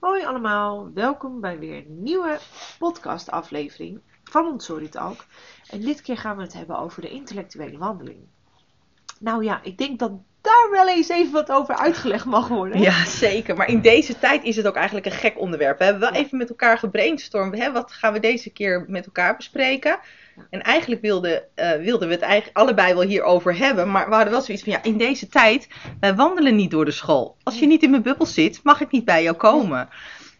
Hoi allemaal, welkom bij weer een nieuwe podcastaflevering van Montessori Talk. En dit keer gaan we het hebben over de intellectuele wandeling. Nou ja, ik denk dat daar wel eens even wat over uitgelegd mag worden. Ja, zeker. Maar in deze tijd is het ook eigenlijk een gek onderwerp. We hebben wel even met elkaar gebrainstormd. Hè? Wat gaan we deze keer met elkaar bespreken? En eigenlijk wilden, uh, wilden we het eigenlijk allebei wel hierover hebben. Maar we hadden wel zoiets van, ja, in deze tijd, wij wandelen niet door de school. Als je niet in mijn bubbel zit, mag ik niet bij jou komen.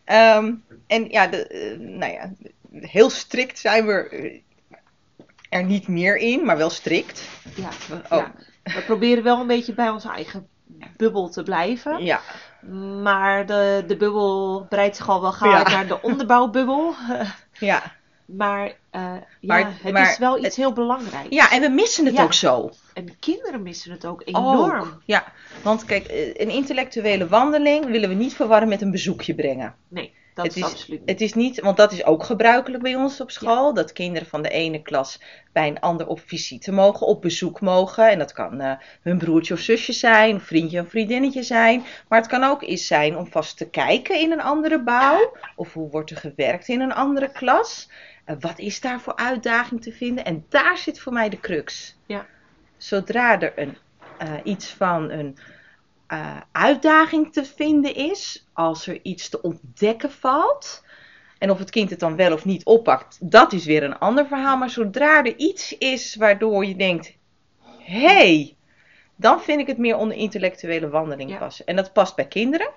Um, en ja, de, uh, nou ja, heel strikt zijn we er niet meer in, maar wel strikt. Ja, oh. ja. We proberen wel een beetje bij onze eigen bubbel te blijven. Ja. Maar de, de bubbel breidt zich al wel ja. naar de onderbouwbubbel. ja. Maar, uh, maar ja, het maar, is wel iets het, heel belangrijks. Ja, en we missen het ja. ook zo. En kinderen missen het ook enorm. Ook, ja, want kijk, een intellectuele wandeling willen we niet verwarren met een bezoekje brengen. Nee, dat het is, absoluut. Het is niet, want dat is ook gebruikelijk bij ons op school. Ja. Dat kinderen van de ene klas bij een ander op visite mogen, op bezoek mogen. En dat kan uh, hun broertje of zusje zijn, een vriendje of vriendinnetje zijn. Maar het kan ook eens zijn om vast te kijken in een andere bouw. Of hoe wordt er gewerkt in een andere klas. Uh, wat is daar voor uitdaging te vinden? En daar zit voor mij de crux. Ja. Zodra er een, uh, iets van een uh, uitdaging te vinden is, als er iets te ontdekken valt, en of het kind het dan wel of niet oppakt, dat is weer een ander verhaal. Maar zodra er iets is waardoor je denkt: hé, hey, dan vind ik het meer onder intellectuele wandeling Ja. passen. En dat past bij kinderen,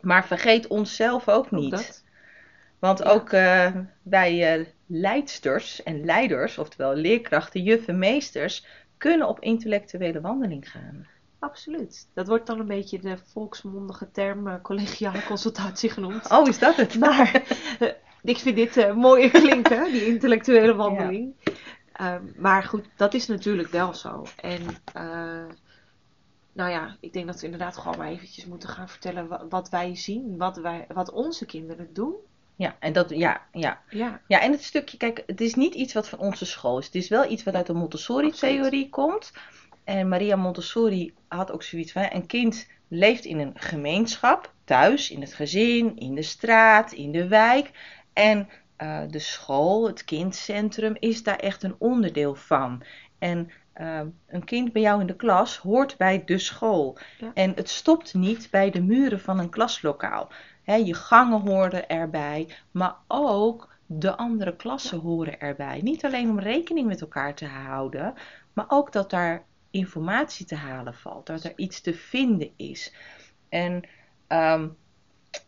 maar vergeet onszelf ook niet. dat. Want Ja. ook uh, wij uh, leidsters en leiders, oftewel leerkrachten, juffen, meesters, kunnen op intellectuele wandeling gaan. Absoluut. Dat wordt dan een beetje de volksmondige term uh, collegiale consultatie genoemd. Oh, is dat het? Maar uh, ik vind dit uh, mooier klinken, die intellectuele wandeling. Ja. maar goed, dat is natuurlijk wel zo. En nou ja, ik denk dat we inderdaad gewoon maar eventjes moeten gaan vertellen wat, wat wij zien, wat, wij, wat onze kinderen doen. Ja, en dat, ja, ja. Ja. ja, en het stukje, kijk, het is niet iets wat van onze school is. Het is wel iets wat uit de Montessori-theorie komt. En Maria Montessori had ook zoiets van: een kind leeft in een gemeenschap, thuis, in het gezin, in de straat, in de wijk. En uh, de school, het kindcentrum, is daar echt een onderdeel van. En uh, een kind bij jou in de klas hoort bij de school. Ja. En het stopt niet bij de muren van een klaslokaal. He, je gangen horen erbij, maar ook de andere klassen horen erbij. Niet alleen om rekening met elkaar te houden, maar ook dat daar informatie te halen valt, dat er iets te vinden is. En um,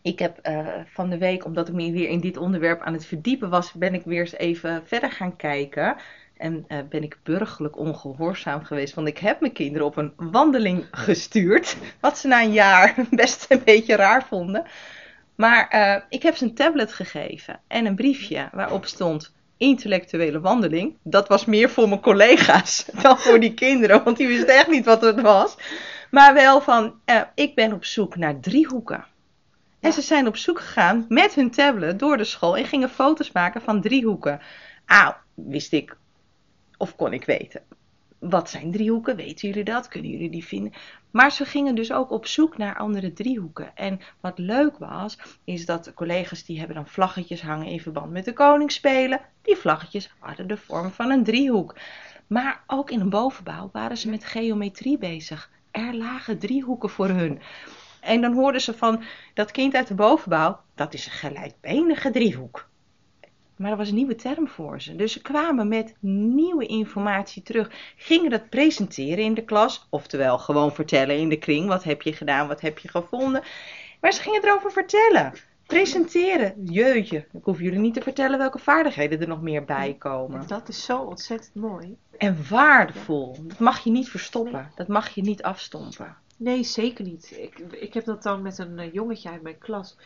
ik heb uh, van de week, omdat ik me weer in dit onderwerp aan het verdiepen was, ben ik weer eens even verder gaan kijken. En uh, ben ik burgerlijk ongehoorzaam geweest, want ik heb mijn kinderen op een wandeling gestuurd. Wat ze na een jaar best een beetje raar vonden. Maar uh, ik heb ze een tablet gegeven en een briefje waarop stond intellectuele wandeling. Dat was meer voor mijn collega's dan voor die kinderen, want die wisten echt niet wat het was. Maar wel van, uh, ik ben op zoek naar driehoeken. En ze zijn op zoek gegaan met hun tablet door de school en gingen foto's maken van driehoeken. Ah, wist ik, of kon ik weten. Wat zijn driehoeken? Weten jullie dat? Kunnen jullie die vinden? Maar ze gingen dus ook op zoek naar andere driehoeken. En wat leuk was, is dat collega's die hebben dan vlaggetjes hangen in verband met de koningsspelen. Die vlaggetjes hadden de vorm van een driehoek. Maar ook in een bovenbouw waren ze met geometrie bezig. Er lagen driehoeken voor hun. En dan hoorden ze van dat kind uit de bovenbouw, dat is een gelijkbenige driehoek. Maar er was een nieuwe term voor ze. Dus ze kwamen met nieuwe informatie terug. Gingen dat presenteren in de klas. Oftewel gewoon vertellen in de kring. Wat heb je gedaan? Wat heb je gevonden? Maar ze gingen erover vertellen. Presenteren. Jeutje. Ik hoef jullie niet te vertellen welke vaardigheden er nog meer bij komen. Dat is zo ontzettend mooi. En waardevol. Dat mag je niet verstoppen. Dat mag je niet afstompen. Nee, zeker niet. Ik, ik heb dat dan met een uh, jongetje uit mijn klas.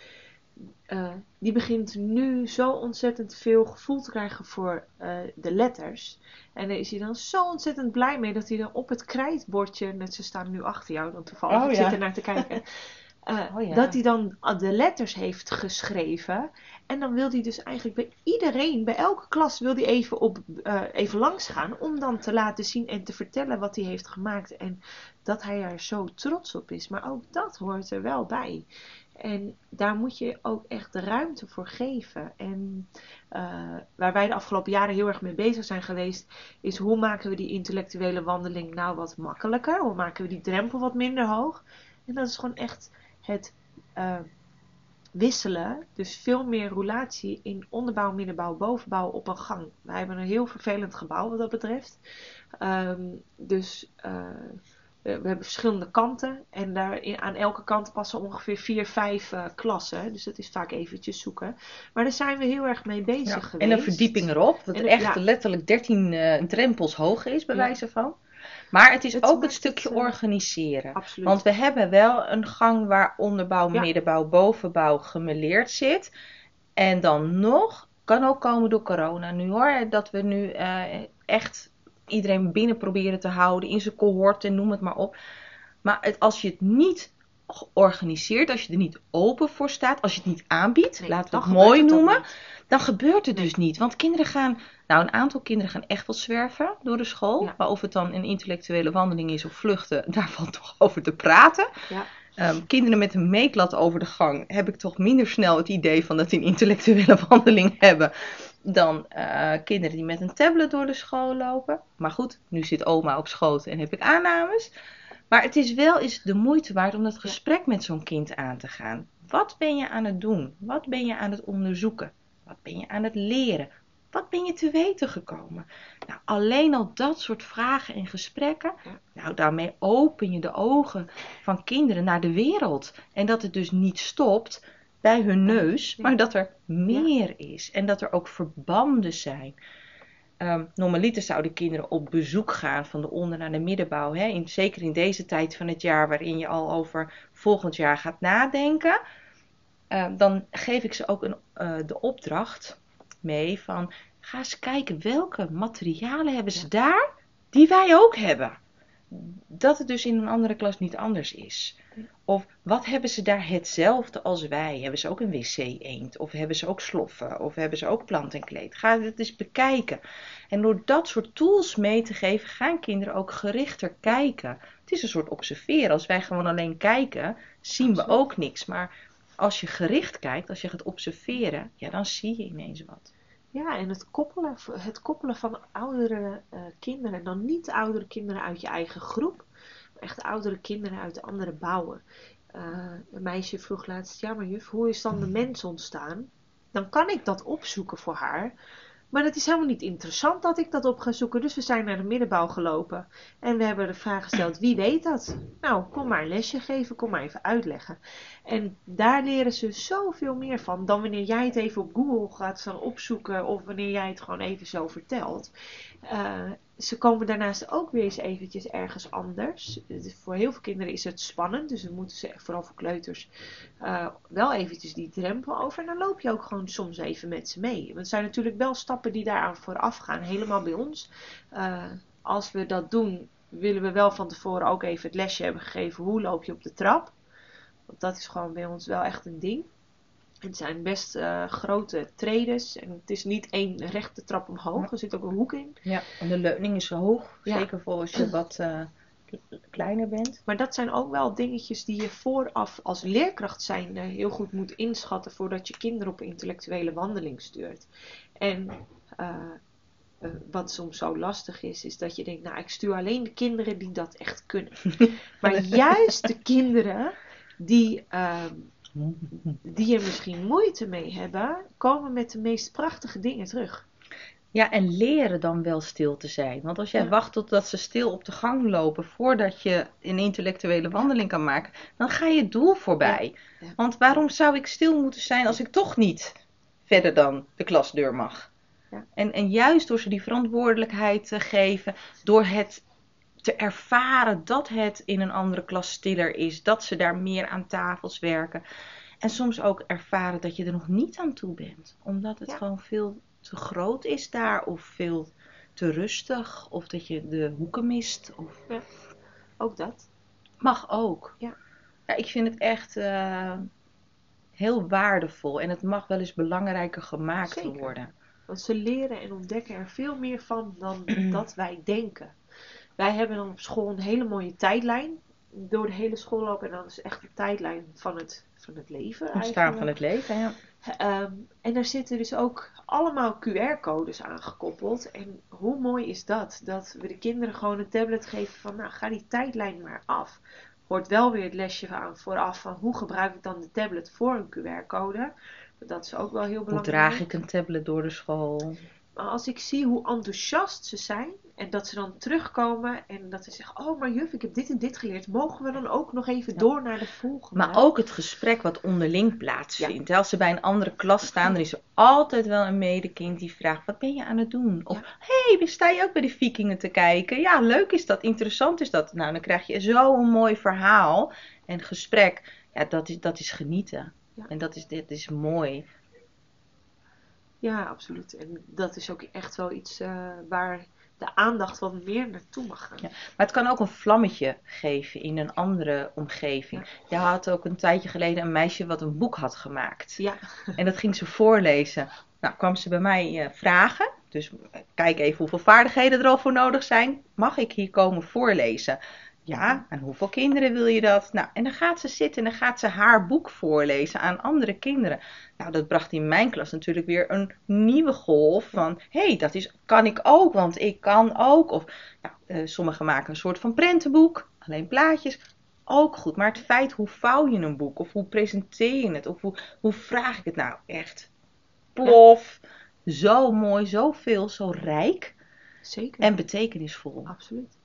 Uh, die begint nu zo ontzettend veel gevoel te krijgen voor uh, de letters. En daar is hij dan zo ontzettend blij mee dat hij dan op het krijtbordje, net ze staan nu achter jou, dan toevallig, oh, ik ja. zit er naar te kijken. Uh, oh, ja. Dat hij dan de letters heeft geschreven. En dan wil hij dus eigenlijk bij iedereen, bij elke klas, wil hij even, op, uh, even langs gaan. Om dan te laten zien en te vertellen wat hij heeft gemaakt. En dat hij er zo trots op is. Maar ook dat hoort er wel bij. En daar moet je ook echt de ruimte voor geven. En uh, waar wij de afgelopen jaren heel erg mee bezig zijn geweest, is hoe maken we die intellectuele wandeling nou wat makkelijker? Hoe maken we die drempel wat minder hoog? En dat is gewoon echt het uh, wisselen. Dus veel meer roulatie in onderbouw, middenbouw, bovenbouw op een gang. Wij hebben een heel vervelend gebouw wat dat betreft. Um, dus uh, we hebben verschillende kanten en daar aan elke kant passen ongeveer vier, vijf uh, klassen. Dus dat is vaak eventjes zoeken. Maar daar zijn we heel erg mee bezig ja, geweest. En een verdieping erop, dat en, echt ja. letterlijk 13 uh, drempels hoog is, bij ja. wijze van. Maar het is het ook het stukje organiseren. Absoluut. Want we hebben wel een gang waar onderbouw, middenbouw, bovenbouw gemeleerd zit. En dan nog, kan ook komen door corona nu hoor, dat we nu echt iedereen binnen proberen te houden in zijn cohort en noem het maar op. Maar het, als je het niet organiseert, als je er niet open voor staat, als je het niet aanbiedt, Nee, laten we het mooi het noemen, dan gebeurt het Nee. dus niet. Want kinderen gaan, nou een aantal kinderen gaan echt wel zwerven door de school. Ja. Maar of het dan een intellectuele wandeling is of vluchten, daar valt toch over te praten. Ja. Ehm, kinderen met een meetlat over de gang heb ik toch minder snel het idee van dat die een intellectuele wandeling hebben dan eh, kinderen die met een tablet door de school lopen. Maar goed, nu zit oma op schoot en heb ik aannames. Maar het is wel eens de moeite waard om dat gesprek met zo'n kind aan te gaan. Wat ben je aan het doen? Wat ben je aan het onderzoeken? Wat ben je aan het leren? Wat ben je te weten gekomen? Nou, alleen al dat soort vragen en gesprekken, nou, daarmee open je de ogen van kinderen naar de wereld. En dat het dus niet stopt bij hun neus, maar dat er meer is. En dat er ook verbanden zijn. Ehm, normaliter zouden kinderen op bezoek gaan van de onder naar de middenbouw. Hè? In, zeker in deze tijd van het jaar waarin je al over volgend jaar gaat nadenken. Ehm, dan geef ik ze ook een, eh, de opdracht mee van ga eens kijken welke materialen hebben ze daar die wij ook hebben. Dat het dus in een andere klas niet anders is. Of wat hebben ze daar hetzelfde als wij? Hebben ze ook een wc-eend? Of hebben ze ook sloffen? Of hebben ze ook plant en kleed? Ga het eens bekijken. En door dat soort tools mee te geven, gaan kinderen ook gerichter kijken. Het is een soort observeren. Als wij gewoon alleen kijken, zien we ook niks. Maar als je gericht kijkt, als je gaat observeren, ja, dan zie je ineens wat. Ja, en het koppelen, het koppelen van oudere eh, kinderen, dan niet oudere kinderen uit je eigen groep, maar echt oudere kinderen uit andere bouwen. Eh, een meisje vroeg laatst, ja maar juf, hoe is dan de mens ontstaan? Dan kan ik dat opzoeken voor haar. Maar het is helemaal niet interessant dat ik dat op ga zoeken. Dus we zijn naar de middenbouw gelopen. En we hebben de vraag gesteld, wie weet dat? Nou, kom maar een lesje geven, kom maar even uitleggen. En daar leren ze zoveel meer van dan wanneer jij het even op Google gaat opzoeken of wanneer jij het gewoon even zo vertelt. Eh, ze komen daarnaast ook weer eens eventjes ergens anders. Voor heel veel kinderen is het spannend, dus dan moeten ze, vooral voor kleuters, eh, wel eventjes die drempel over. En dan loop je ook gewoon soms even met ze mee. Want het zijn natuurlijk wel stappen die daaraan vooraf gaan, helemaal bij ons. Eh, als we dat doen, willen we wel van tevoren ook even het lesje hebben gegeven hoe loop je op de trap. Want dat is gewoon bij ons wel echt een ding. Het zijn best eh, grote tredes en het is niet één rechte trap omhoog. Er zit ook een hoek in. Ja, en de leuning is hoog. Ja. Zeker voor als je wat eh, kleiner bent. Maar dat zijn ook wel dingetjes die je vooraf als leerkracht zijn heel goed moet inschatten voordat je kinderen op een intellectuele wandeling stuurt. En eh, eh, wat soms zo lastig is, is dat je denkt, nou ik stuur alleen de kinderen die dat echt kunnen. Maar juist de kinderen die, ehm, die er misschien moeite mee hebben, komen met de meest prachtige dingen terug. Ja, en leren dan wel stil te zijn. Want als jij Ja. wacht totdat ze stil op de gang lopen voordat je een intellectuele wandeling kan maken, dan ga je doel voorbij. Ja. Ja. Want waarom zou ik stil moeten zijn als ik toch niet verder dan de klasdeur mag? Ja. En, en juist door ze die verantwoordelijkheid te geven, door het te ervaren dat het in een andere klas stiller is, dat ze daar meer aan tafels werken. En soms ook ervaren dat je er nog niet aan toe bent, omdat het Ja. gewoon veel te groot is daar, of veel te rustig, of dat je de hoeken mist. Of... Ook dat. Mag ook. Ja. ja ik vind het echt eh, heel waardevol en het mag wel eens belangrijker gemaakt Zeker. worden. Want ze leren en ontdekken er veel meer van dan dat wij denken. Wij hebben dan op school een hele mooie tijdlijn. Door de hele school lopen. En dan is echt een tijdlijn van het van het leven Ontstaan eigenlijk. van het leven, ja. Ehm, en daar zitten dus ook allemaal QR-codes aan gekoppeld. En hoe mooi is dat? Dat we de kinderen gewoon een tablet geven van, nou, ga die tijdlijn maar af. Hoort wel weer het lesje aan vooraf van hoe gebruik ik dan de tablet voor een QR-code. Dat is ook wel heel Hoe belangrijk. draag ik een tablet door de school? Als ik zie hoe enthousiast ze zijn en dat ze dan terugkomen en dat ze zeggen: Oh, maar juf, ik heb dit en dit geleerd. Mogen we dan ook nog even Ja. door naar de volgende? Maar ook het gesprek wat onderling plaatsvindt. Als ze bij een andere klas staan, dan is er altijd wel een medekind die vraagt: Wat ben je aan het doen? Of Ja. Hey, sta je ook bij de Vikingen te kijken? Ja, leuk is dat, interessant is dat. Nou, dan krijg je zo'n mooi verhaal en gesprek. Ja, dat is, dat is genieten. En dat is, dit is mooi. Ja, absoluut. En dat is ook echt wel iets eh, waar de aandacht wat meer naartoe mag gaan. Ja. Maar het kan ook een vlammetje geven in een andere omgeving. Je had ook een tijdje geleden een meisje wat een boek had gemaakt. Ja, En dat ging ze voorlezen. Nou, kwam ze bij mij eh, vragen. Dus eh, kijk even hoeveel vaardigheden er al voor nodig zijn. Mag ik hier komen voorlezen? Ja, aan hoeveel kinderen wil je dat? Nou, en dan gaat ze zitten en dan gaat ze haar boek voorlezen aan andere kinderen. Nou, dat bracht in mijn klas natuurlijk weer een nieuwe golf van... Hé, hey, dat is, kan ik ook, want ik kan ook. Of nou, eh, sommigen maken een soort van prentenboek, alleen plaatjes. Ook goed, maar het feit hoe vouw je een boek? Of hoe presenteer je het? Of hoe, hoe vraag ik het nou echt? Plof. Zo mooi, zo veel, zo rijk zeker. en betekenisvol. Absoluut.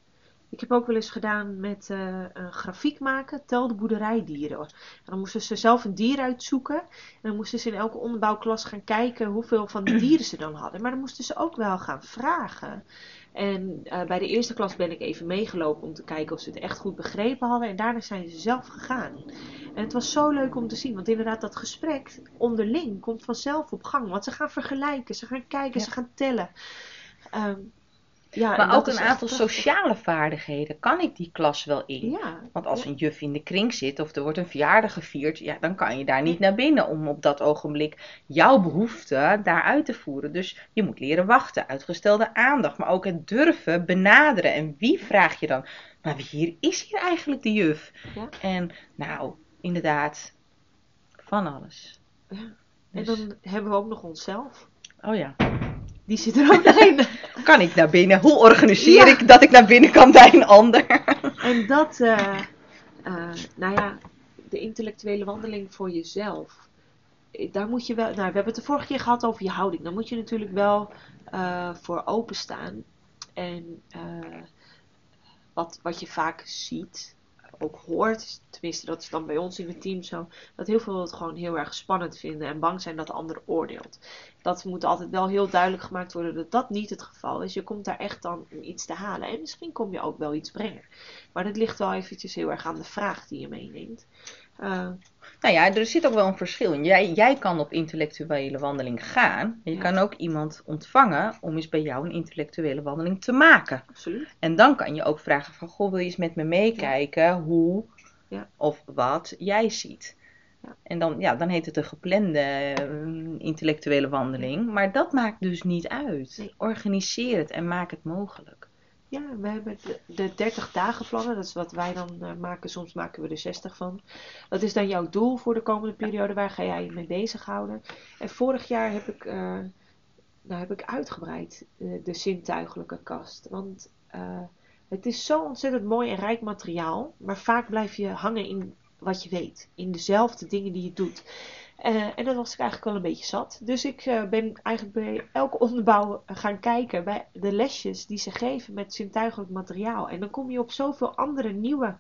Ik heb ook wel eens gedaan met eh, een grafiek maken, tel de boerderijdieren. En dan moesten ze zelf een dier uitzoeken. En dan moesten ze in elke onderbouwklas gaan kijken hoeveel van die dieren ze dan hadden. Maar dan moesten ze ook wel gaan vragen. En eh, bij de eerste klas ben ik even meegelopen om te kijken of ze het echt goed begrepen hadden. En daarna zijn ze zelf gegaan. En het was zo leuk om te zien. Want inderdaad, dat gesprek onderling komt vanzelf op gang. Want ze gaan vergelijken, ze gaan kijken, Ja. ze gaan tellen. Ehm, ja, Maar ook een aantal sociale vaardigheden. Kan ik die klas wel in? Ja, Want als ja. een juf in de kring zit of er wordt een verjaardag gevierd, ja, dan kan je daar niet naar binnen om op dat ogenblik jouw behoefte daar uit te voeren. Dus je moet leren wachten, uitgestelde aandacht, maar ook het durven benaderen. En wie vraag je dan? Maar wie hier is hier eigenlijk de juf? Ja. En nou, inderdaad, van alles. Ja. En Dus- dan hebben we ook nog onszelf. Oh ja. Die zit er ook in. Kan ik naar binnen? Hoe organiseer Ja. ik dat ik naar binnen kan bij een ander? En dat, eh, eh, nou ja, de intellectuele wandeling voor jezelf. Eh, Daar moet je wel, nou, we hebben het de vorige keer gehad over je houding. Daar moet je natuurlijk wel eh, voor openstaan. En wat, wat je vaak ziet, ook hoort, tenminste dat is dan bij ons in het team zo, dat heel veel het gewoon heel erg spannend vinden en bang zijn dat de ander oordeelt. Dat moet altijd wel heel duidelijk gemaakt worden dat dat niet het geval is. Je komt daar echt dan om iets te halen. En misschien kom je ook wel iets brengen. Maar dat ligt wel eventjes heel erg aan de vraag die je meeneemt. Eh, Nou ja, er zit ook wel een verschil in. Jij, jij kan op intellectuele wandeling gaan. Je Ja. kan ook iemand ontvangen om eens bij jou een intellectuele wandeling te maken. absoluut. En dan kan je ook vragen van, goh, wil je eens met me meekijken hoe Ja. of wat jij ziet? Ja. En dan, ja, dan heet het een geplande eh, intellectuele wandeling. Maar dat maakt dus niet uit. Nee. Organiseer het en maak het mogelijk. Ja, we hebben de, de 30 dagen plannen. Dat is wat wij dan eh, maken. Soms maken we er 60 van. Dat is dan jouw doel voor de komende periode. Waar ga jij je mee bezighouden? En vorig jaar heb ik, eh, nou, heb ik uitgebreid eh, de zintuigelijke kast. Want het is zo ontzettend mooi en rijk materiaal. Maar vaak blijf je hangen in wat je weet. In dezelfde dingen die je doet. Eh, en dat was ik eigenlijk wel een beetje zat. Dus ik eh, ben eigenlijk bij elke onderbouw gaan kijken bij de lesjes die ze geven met zintuigelijk materiaal. En dan kom je op zoveel andere nieuwe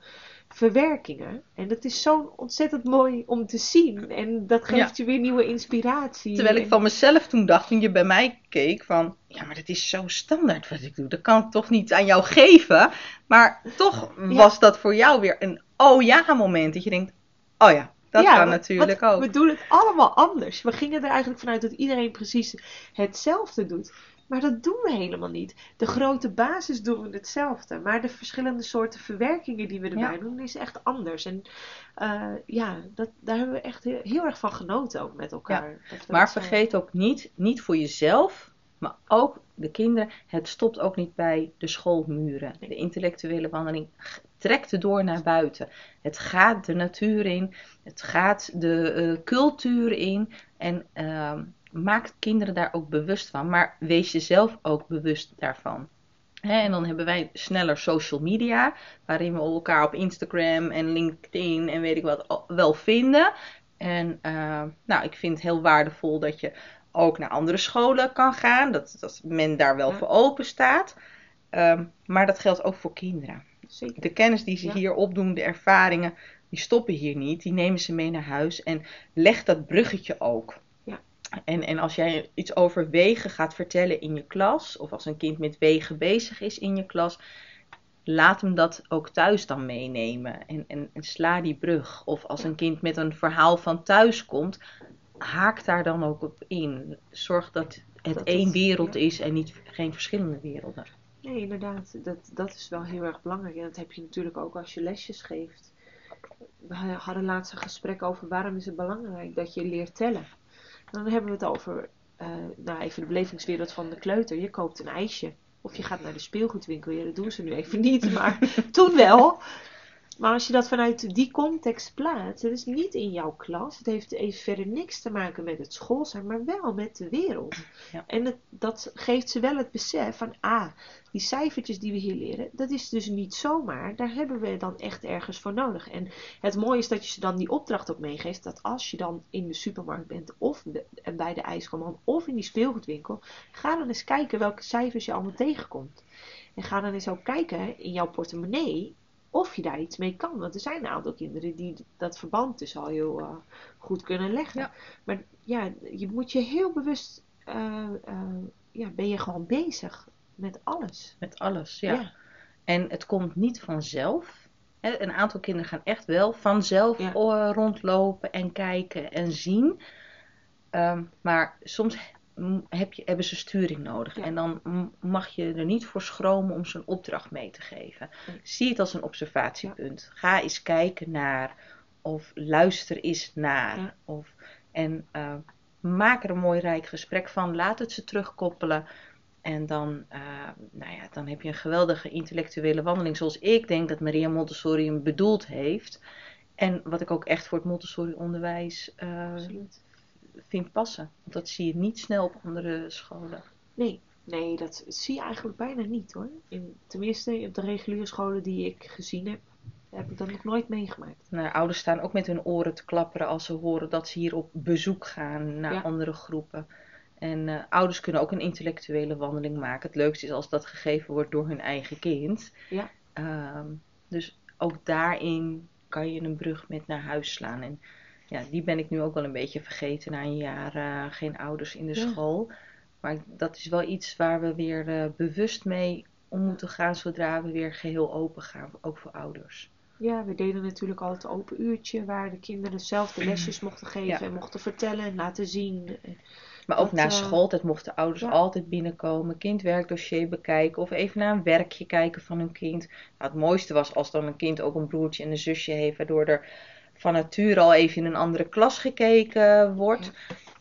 verwerkingen. En dat is zo ontzettend mooi om te zien. En dat geeft je weer nieuwe inspiratie. Terwijl ik van mezelf toen dacht, toen je bij mij keek, van ja, maar dat is zo standaard wat ik doe. Dat kan ik toch niet aan jou geven. Maar toch was dat voor jou weer een oh ja moment. Dat je denkt, oh ja, dat Ja, kan natuurlijk ook. We doen het allemaal anders. We gingen er eigenlijk vanuit dat iedereen precies hetzelfde doet. Maar dat doen we helemaal niet. De grote basis doen we hetzelfde. Maar de verschillende soorten verwerkingen die we erbij Ja. doen, is echt anders. En eh, ja, dat, daar hebben we echt heel, heel erg van genoten ook met elkaar. We Maar zo- vergeet ook niet, niet voor jezelf, Maar ook de kinderen, het stopt ook niet bij de schoolmuren. Nee. De intellectuele wandeling trekt door naar buiten. Het gaat de natuur in, het gaat de eh, cultuur in en ehm, maak kinderen daar ook bewust van. Maar wees jezelf ook bewust daarvan. Hè, en dan hebben wij sneller social media, waarin we elkaar op Instagram en LinkedIn en weet ik wat wel vinden. En eh, nou, ik vind het heel waardevol dat je ook naar andere scholen kan gaan, dat, dat men daar wel Ja. voor open staat. Ehm, maar dat geldt ook voor kinderen. Zeker. De kennis die ze Ja. hier opdoen, de ervaringen, die stoppen hier niet. Die nemen ze mee naar huis en leg dat bruggetje ook. Ja. En, en als jij iets over wegen gaat vertellen in je klas, of als een kind met wegen bezig is in je klas, laat hem dat ook thuis dan meenemen. En, en, en sla die brug. Of als een kind met een verhaal van thuis komt, haak daar dan ook op in. Zorg dat het Dat één wereld is en niet geen verschillende werelden. Nee, inderdaad. Dat, dat is wel heel erg belangrijk. En dat heb je natuurlijk ook als je lesjes geeft. We hadden laatst een gesprek over waarom is het belangrijk dat je leert tellen. En dan hebben we het over, eh, nou even de belevingswereld van de kleuter. Je koopt een ijsje. Of je gaat naar de speelgoedwinkel. Ja, dat doen ze nu even niet, maar toen wel. Maar als je dat vanuit die context plaatst, het is niet in jouw klas. Het heeft even verder niks te maken met het school zijn, maar wel met de wereld. Ja. En het, dat geeft ze wel het besef van, ah, die cijfertjes die we hier leren, dat is dus niet zomaar. Daar hebben we dan echt ergens voor nodig. En het mooie is dat je ze dan die opdracht ook meegeeft, dat als je dan in de supermarkt bent, of bij de ijskoman, of in die speelgoedwinkel, ga dan eens kijken welke cijfers je allemaal tegenkomt. En ga dan eens ook kijken in jouw portemonnee of je daar iets mee kan. Want er zijn een aantal kinderen die dat verband dus al heel eh, goed kunnen leggen. Ja. Maar ja, je moet je heel bewust, eh, eh, ja, ben je gewoon bezig met alles. Met alles, ja. En het komt niet vanzelf. Hè, Een aantal kinderen gaan echt wel vanzelf Ja. rondlopen en kijken en zien. Ehm, maar soms heb je, hebben ze sturing nodig. Ja. En dan mag je er niet voor schromen om ze een opdracht mee te geven. Zie het als een observatiepunt. Ga eens kijken naar. Of luister eens naar. Of, en eh, maak er een mooi rijk gesprek van. Laat het ze terugkoppelen. En dan, eh, nou ja, dan heb je een geweldige intellectuele wandeling. Zoals ik denk dat Maria Montessori hem bedoeld heeft. En wat ik ook echt voor het Montessori-onderwijs eh, Absoluut. Vind passen. Want dat zie je niet snel op andere scholen. Nee, nee, dat zie je eigenlijk bijna niet hoor. In, tenminste, op de reguliere scholen die ik gezien heb, heb ik dat nog nooit meegemaakt. Nou, ouders staan ook met hun oren te klapperen als ze horen dat ze hier op bezoek gaan naar Ja. andere groepen. En eh, ouders kunnen ook een intellectuele wandeling maken. Het leukste is als dat gegeven wordt door hun eigen kind. Ja. Ehm, dus ook daarin kan je een brug met naar huis slaan. En ja, die ben ik nu ook wel een beetje vergeten na een jaar eh, geen ouders in de Ja. school. Maar dat is wel iets waar we weer eh, bewust mee om moeten gaan zodra we weer geheel open gaan, ook voor ouders. Ja, we deden natuurlijk altijd een open uurtje waar de kinderen zelf de lesjes mochten geven Ja. en mochten vertellen en laten zien. Maar ook Dat, na eh, schooltijd mochten ouders ja. altijd binnenkomen, kindwerkdossier bekijken of even naar een werkje kijken van hun kind. Nou, het mooiste was als dan een kind ook een broertje en een zusje heeft, waardoor er van nature al even in een andere klas gekeken wordt.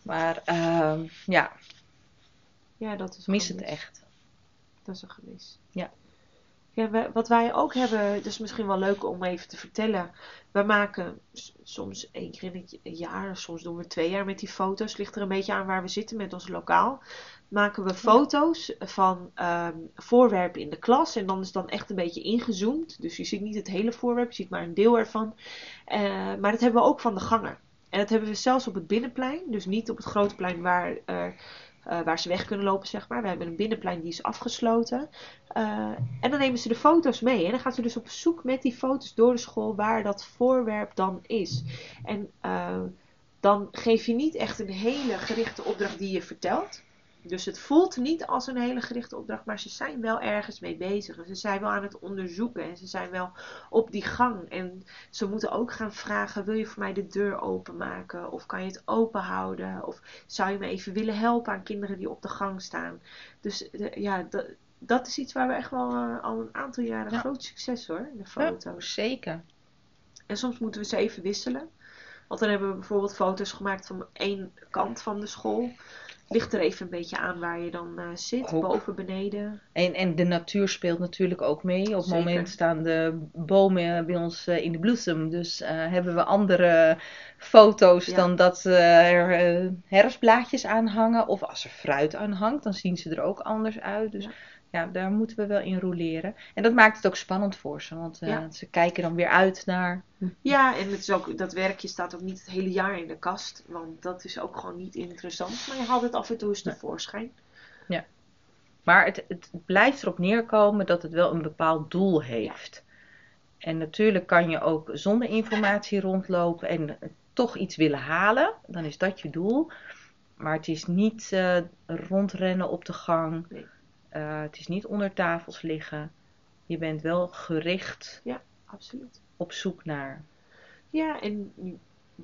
Maar ehm, ja, Ja, dat is mis het echt. Dat is een gemis. Ja. Ja, wat wij ook hebben, dat is misschien wel leuk om even te vertellen. We maken soms één keer in het jaar, soms doen we twee jaar met die foto's. Ligt er een beetje aan waar we zitten met ons lokaal. Maken we foto's van ehm, voorwerpen in de klas. En dan is dan echt een beetje ingezoomd. Dus je ziet niet het hele voorwerp, je ziet maar een deel ervan. Eh, maar dat hebben we ook van de gangen. En dat hebben we zelfs op het binnenplein. Dus niet op het grote plein waar, eh, eh, waar ze weg kunnen lopen, zeg maar. We hebben een binnenplein die is afgesloten. Eh, en dan nemen ze de foto's mee. En dan gaan ze dus op zoek met die foto's door de school waar dat voorwerp dan is. En eh, dan geef je niet echt een hele gerichte opdracht die je vertelt. Dus het voelt niet als een hele gerichte opdracht, maar ze zijn wel ergens mee bezig. En ze zijn wel aan het onderzoeken en ze zijn wel op die gang. En ze moeten ook gaan vragen: wil je voor mij de deur openmaken? Of kan je het open houden? Of zou je me even willen helpen aan kinderen die op de gang staan? Dus eh, ja, dat, dat is iets waar we echt wel eh, al een aantal jaren Ja. groot succes hoor, de Ja, foto's. zeker. En soms moeten we ze even wisselen. Want dan hebben we bijvoorbeeld foto's gemaakt van één kant van de school. Ligt er even een beetje aan waar je dan eh, zit, Ook. boven, beneden. En, en de natuur speelt natuurlijk ook mee. Op het Zeker. moment staan de bomen bij ons eh, in de bloesem. Dus eh, hebben we andere foto's Ja. dan dat er herfstblaadjes aan hangen. Of als er fruit aan hangt, dan zien ze er ook anders uit. Dus Ja. Ja, daar moeten we wel in roleren. En dat maakt het ook spannend voor ze. Want eh, Ja. ze kijken dan weer uit naar... Ja, en het is ook, dat werkje staat ook niet het hele jaar in de kast. Want dat is ook gewoon niet interessant. Maar je haalt het af en toe eens tevoorschijn. Maar het, het blijft erop neerkomen dat het wel een bepaald doel heeft. En natuurlijk kan je ook zonder informatie rondlopen en toch iets willen halen. Dan is dat je doel. Maar het is niet eh, rondrennen op de gang. Nee. Eh, het is niet onder tafels liggen. Je bent wel gericht Absoluut. op zoek naar. Ja, en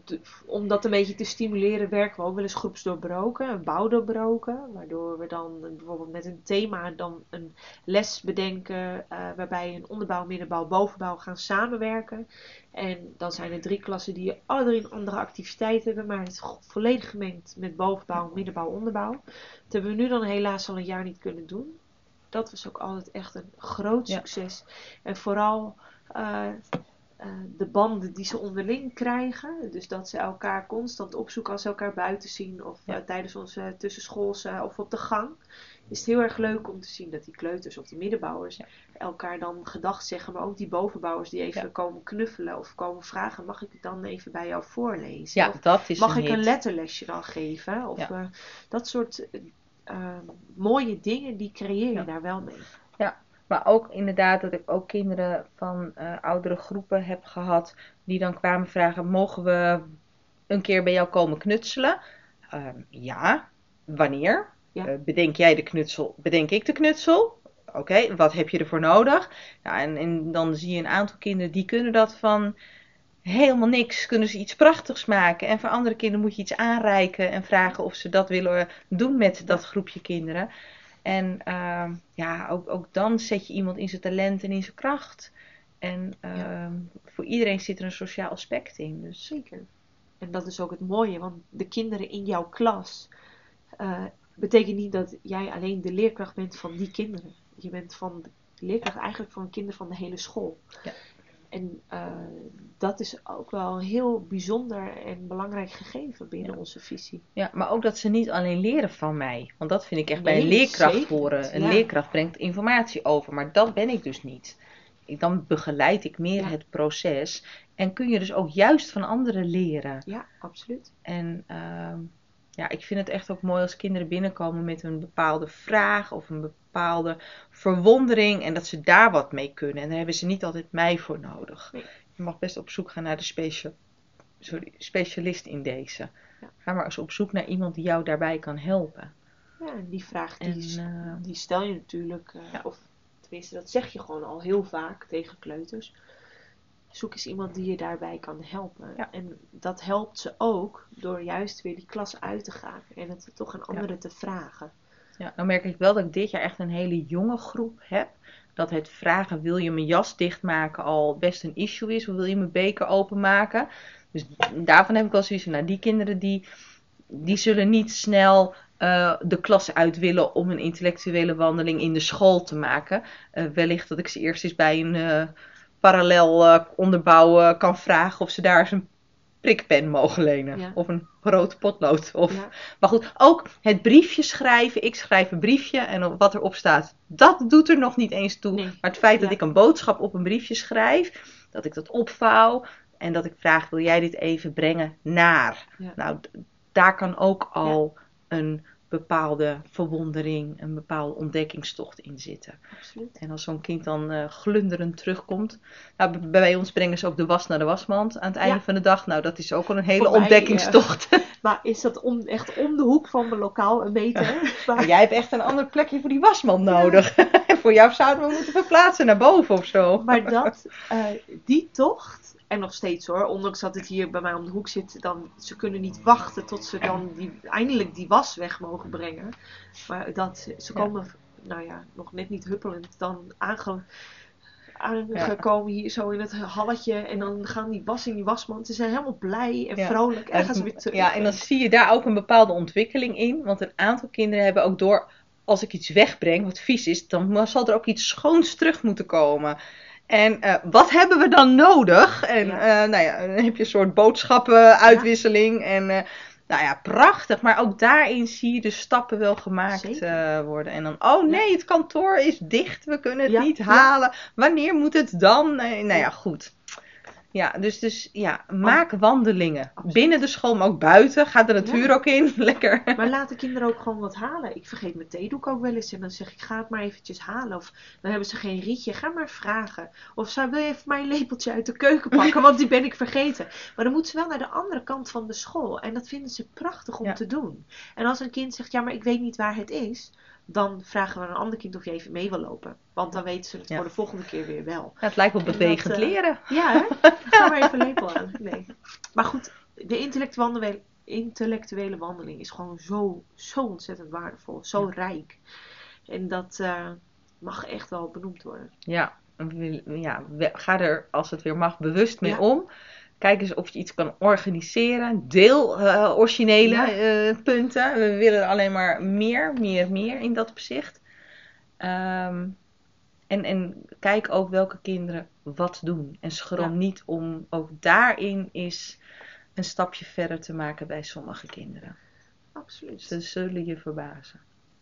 de- om dat een beetje te stimuleren werken we ook wel eens groepsdoorbroken, een bouw doorbroken. Waardoor we dan bijvoorbeeld met een thema dan een les bedenken eh, waarbij een onderbouw, middenbouw, bovenbouw gaan samenwerken. En dan zijn er drie klassen die alle drie een andere activiteit hebben, maar het is volledig gemengd met bovenbouw, middenbouw, onderbouw. Dat hebben we nu dan helaas al een jaar niet kunnen doen. Dat was ook altijd echt een groot Ja. succes. En vooral eh, eh, de banden die ze onderling krijgen. Dus dat ze elkaar constant opzoeken als ze elkaar buiten zien. Of Ja. eh, tijdens onze tussenschoolse of op de gang. Is het heel erg leuk om te zien dat die kleuters of die middenbouwers Ja. elkaar dan gedag zeggen. Maar ook die bovenbouwers die even komen knuffelen of komen vragen. Mag ik het dan even bij jou voorlezen? Ja, Of dat is mag een ik een letterlesje dan geven? Of Ja. dat soort eh, eh, mooie dingen, die creëer je Ja. daar wel mee. Maar ook inderdaad dat ik ook kinderen van eh, oudere groepen heb gehad die dan kwamen vragen: mogen we een keer bij jou komen knutselen? Ehm, ja, wanneer? Ja. Eh, bedenk jij de knutsel? Bedenk ik de knutsel? Oké, wat heb je ervoor nodig? Ja, en, en dan zie je een aantal kinderen die kunnen dat van helemaal niks, kunnen ze iets prachtigs maken. En voor andere kinderen moet je iets aanreiken en vragen of ze dat willen doen met dat groepje kinderen. En ehm, ja, ook, ook dan zet je iemand in zijn talent en in zijn kracht. En ehm, voor iedereen zit er een sociaal aspect in. Dus Zeker. En dat is ook het mooie, want de kinderen in jouw klas eh, betekent niet dat jij alleen de leerkracht bent van die kinderen. Je bent van de leerkracht eigenlijk van kinderen van de hele school. Ja. En eh, dat is ook wel een heel bijzonder en belangrijk gegeven binnen Ja. onze visie. ja, maar ook dat ze niet alleen leren van mij. Want dat vind ik echt bij een leerkracht zeker horen. Een ja. leerkracht brengt informatie over, maar dat ben ik dus niet. Ik, dan begeleid ik meer Ja. het proces. En kun je dus ook juist van anderen leren. Ja, absoluut. En ehm, ja, ik vind het echt ook mooi als kinderen binnenkomen met een bepaalde vraag of een bepaalde verwondering en dat ze daar wat mee kunnen. En daar hebben ze niet altijd mij voor nodig. Nee. Je mag best op zoek gaan naar de sorry, specialist in deze. Ja. Ga maar eens op zoek naar iemand die jou daarbij kan helpen. Ja, en die vraag die, En, s- eh, die stel je natuurlijk, eh, Ja. of tenminste dat zeg je gewoon al heel vaak tegen kleuters. Zoek eens iemand die je daarbij kan helpen. Ja. En dat helpt ze ook door juist weer die klas uit te gaan en het toch aan anderen te vragen. Ja, dan merk ik wel dat ik dit jaar echt een hele jonge groep heb. Dat het vragen, wil je mijn jas dichtmaken, al best een issue is. Of wil je mijn beker openmaken? Dus daarvan heb ik wel zoiets van, nou die kinderen die, die zullen niet snel eh, de klas uit willen om een intellectuele wandeling in de school te maken. Eh, wellicht dat ik ze eerst eens bij een eh, parallel onderbouw kan vragen of ze daar eens een prikpen mogen lenen. Ja. Of een rood potlood. Of Ja. maar goed, ook het briefje schrijven. Ik schrijf een briefje en wat erop staat, dat doet er nog niet eens toe. Nee. Maar het feit dat ik een boodschap op een briefje schrijf, dat ik dat opvouw en dat ik vraag, wil jij dit even brengen naar? Nou, daar kan ook al een bepaalde verwondering, een bepaalde ontdekkingstocht in zitten. Absoluut. En als zo'n kind dan eh, glunderend terugkomt. Nou, bij ons brengen ze ook de was naar de wasmand aan het einde Ja. van de dag. Nou, dat is ook al een hele mij, ontdekkingstocht. Maar is dat om, echt om de hoek van mijn lokaal een meter? Maar jij hebt echt een ander plekje voor die wasmand nodig. voor jou zouden we moeten verplaatsen naar boven of zo. maar dat, eh, die tocht, en nog steeds hoor, ondanks dat het hier bij mij om de hoek zit, dan, ze kunnen niet wachten tot ze dan die, eindelijk die was weg mogen brengen. Maar dat, ze Ja. komen, nou ja, nog net niet huppelend, dan aange, aangekomen hier zo in het halletje. En dan gaan die was in die wasmand. Ze zijn helemaal blij en Ja. vrolijk. En gaan ze weer terug. Ja, en dan zie je daar ook een bepaalde ontwikkeling in. Want een aantal kinderen hebben ook door, als ik iets wegbreng wat vies is, dan zal er ook iets schoons terug moeten komen. En eh, wat hebben we dan nodig? En Ja. eh, nou ja, dan heb je een soort boodschappenuitwisseling. En eh, nou ja, prachtig. Maar ook daarin zie je de stappen wel gemaakt worden. En dan, oh nee, het kantoor is dicht. We kunnen het niet halen. Wanneer moet het dan? Nou ja, goed. Ja, dus, dus ja, maak wandelingen. Absoluut. Binnen de school, maar ook buiten. Ga de natuur ook in. Lekker. Maar laat de kinderen ook gewoon wat halen. Ik vergeet mijn theedoek ook wel eens. En dan zeg ik, ga het maar eventjes halen. Of dan hebben ze geen rietje. Ga maar vragen. Of zou, wil je even mijn lepeltje uit de keuken pakken? Want die ben ik vergeten. Maar dan moeten ze wel naar de andere kant van de school. En dat vinden ze prachtig om Ja. te doen. En als een kind zegt, ja, maar ik weet niet waar het is. Dan vragen we een ander kind of je even mee wil lopen. Want dan weten ze het Ja. voor de volgende keer weer wel. Ja, het lijkt wel bewegend eh, leren. Ja, hè? Ga maar even lepel aan. Nee. Maar goed, de intellectuele, intellectuele wandeling is gewoon zo, zo ontzettend waardevol. Zo rijk. En dat eh, mag echt wel benoemd worden. Ja, ja, ga er als het weer mag bewust mee Ja. om. Kijk eens of je iets kan organiseren. Deel eh, originele Ja. eh, punten. We willen alleen maar meer, meer, meer in dat opzicht. Ehm, en, en kijk ook welke kinderen wat doen. En schroom Ja. niet om ook daarin is een stapje verder te maken bij sommige kinderen. Absoluut. Ze zullen je verbazen.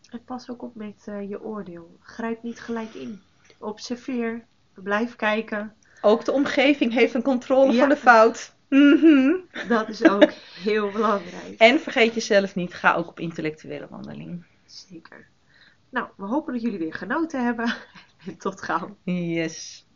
En pas ook op met eh, je oordeel. Grijp niet gelijk in. Observeer. Blijf kijken. Ook de omgeving heeft een controle Ja. voor de fout. Mhm. Dat is ook heel belangrijk. En vergeet jezelf niet, ga ook op intellectuele wandeling. Zeker. Nou, we hopen dat jullie weer genoten hebben. En tot gauw. Yes.